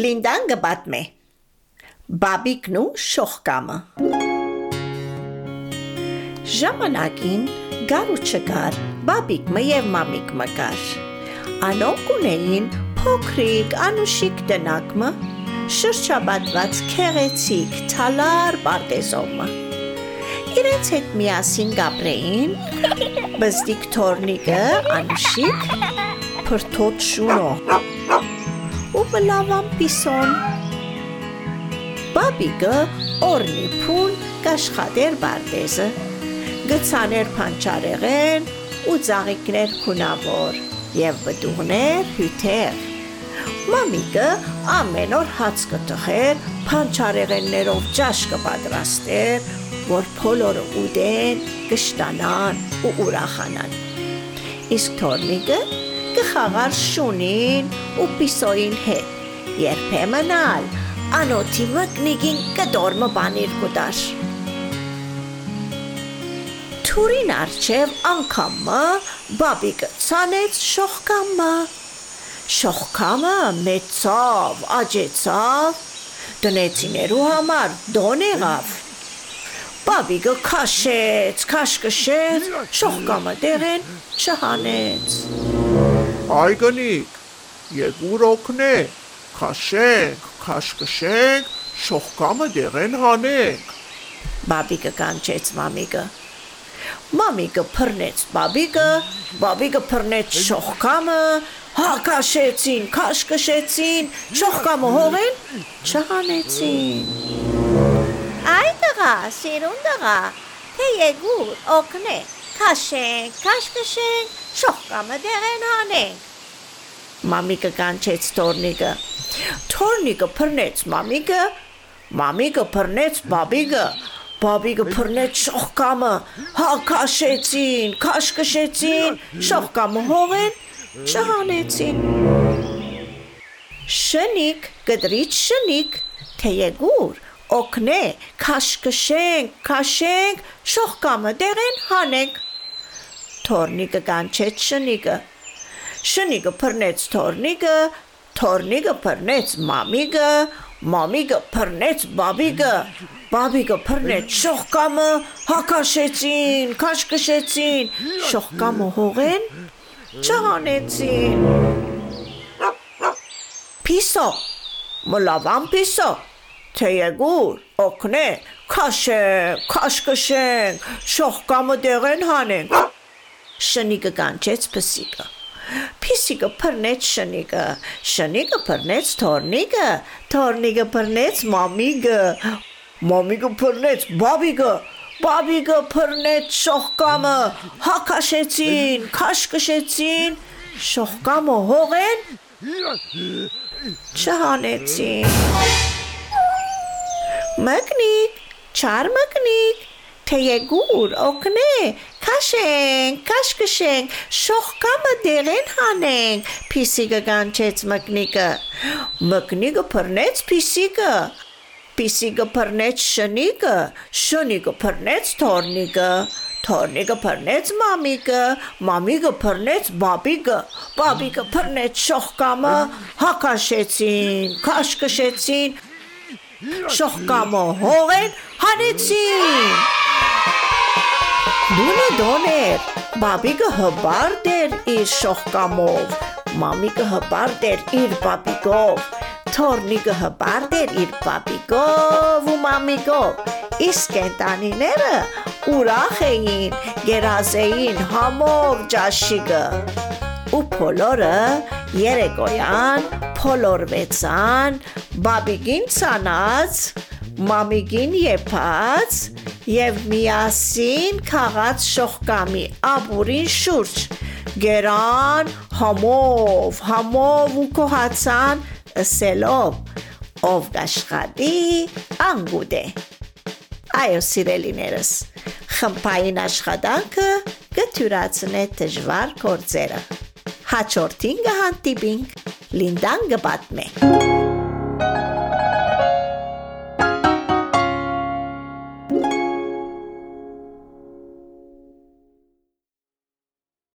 Լինդան գբատմե Բաբիկն ու շողկամը Ժամանակին գար ու չգար բաբիկը եւ մամիկը կար Անոնք ունեին փոքրիկ անուշիկ տնակմը շրջաբատված քեղեցիկ թալար բարտեզոմը Իրենց հետ միասին գաբրեին բստիկ թորնիկը անուշիկ փրթոտ շունո ու բլավան պիսոն։ Բաբիկը օրնի փուն կաշխատեր բարտեզը, գցաներ փանչարեղեն ու ծաղիկներ քունավոր եւ բդուղներ հյութեր։ Մամիկը ամեն օր հաց կտխեր, փանչարեղեններով ճաշ կպատրաստեր, որ փոլորը ուտեն, կշտանան ու ուրախանան։ Իսկ թորնիկը կխաղար շունին ու պիսոյին հետ, երբեմն ալ անոթի մկնիկին կդորմը բանիր կուտար։ Թուրին արջև անգամը բաբիկը ցանեց շողկամը։ Շողկամը մեծավ, աճեցավ, տնեցիներու համար դոն եղավ։ Բաբիկը քաշեց, քաշկշեց, շողկամը դերեն չհանեց։ Այգնիկ, եկուր օգնեք, քաշենք, քաշկշենք, շողկամը դեղեն հանենք։ Բաբիկը կանչեց մամիկը։ Մամիկը փռնեց բաբիկը, բաբիկը փռնեց շողկամը, հակաշեցին, քաշկշեցին, շողկամը հողեն չհանեցին։ Այ տղա, սիրուն տղա, թե եկուր օգնեք, քաշենք, քաշկշենք, շողկամը դեղեն հանենք։ Մամիկը կանչեց Թորնիկը։ Թորնիկը փռնեց մամիկը, մամիկը փռնեց բաբիկը, բաբիկը փռնեց շողկամը, հակաշեցին, քաշկշեցին, շողկամը հողեն, չհանեցին։ Շնիկ, գդրից շնիկ, թե եկուր, օգնե, քաշկշենք, քաշենք, շողկամը դեղեն հանենք։ Թորնիկը կանչեց շնիկը։ Շնիկը փռնեց թորնիկը, թորնիկը փռնեց մամիկը, մամիկը փռնեց բաբիկը, բաբիկը փռնեց շողկամը, հակաշեցին, քաշկշեցին, շողկամը հողեն, չհանեցին։ Պիսո, մլավան պիսո, թե եկուր, օգնե, քաշենք, քաշկշենք, շողկամը դեղեն հանենք։ Շնիկը կանչեց փսիկը։ Փիսիկը փռնեց շնիկը, շնիկը փռնեց թորնիկը, թորնիկը փռնեց մամիկը, մամիկը փռնեց բաբիկը, բաբիկը փռնեց շողկամը, հակաշեցին, քաշկշեցին, շողկամը հողեն չհանեցին։ Մկնիկ, չար մկնիկ, թե եկուր, օգնե, քաշենք, քաշկշենք, շողկամը դերեն հանենք, փիսիկը կանչեց մկնիկը։ Մկնիկը փռնեց փիսիկը, Պիսիկը փռնեց շնիկը, շնիկը փռնեց թորնիկը, թորնիկը փռնեց մամիկը, մամիկը փռնեց բաբիկը, բաբիկը փռնեց շողկամը, հակաշեցին, քաշկշեցին, շողկամը հողեն հանեցին։ Դունը դոներ, բաբիկը հբարդ էր իր շողկամով, մամիկը հբարդ էր իր բաբիկով, թորնիկը հբարդ էր իր բաբիկով ու մամիկով, իսկ կենտանիները ուրախ էին, գերազեին համով ճաշիկը, ու փոլորը երեկոյան փոլորվեցան, բաբիկին ցանած, մամիկին եփած, եւ միասին քաղած շողկամի ապուրին շուրջ գերան համով համով ու կոհացան ասելով ով գաշխատի անգուդե այո սիրելիներս խմբային աշխատանքը կթյուրացնե դժվար գործերը հաջորդին կհանդիպինք լինդան կպատմե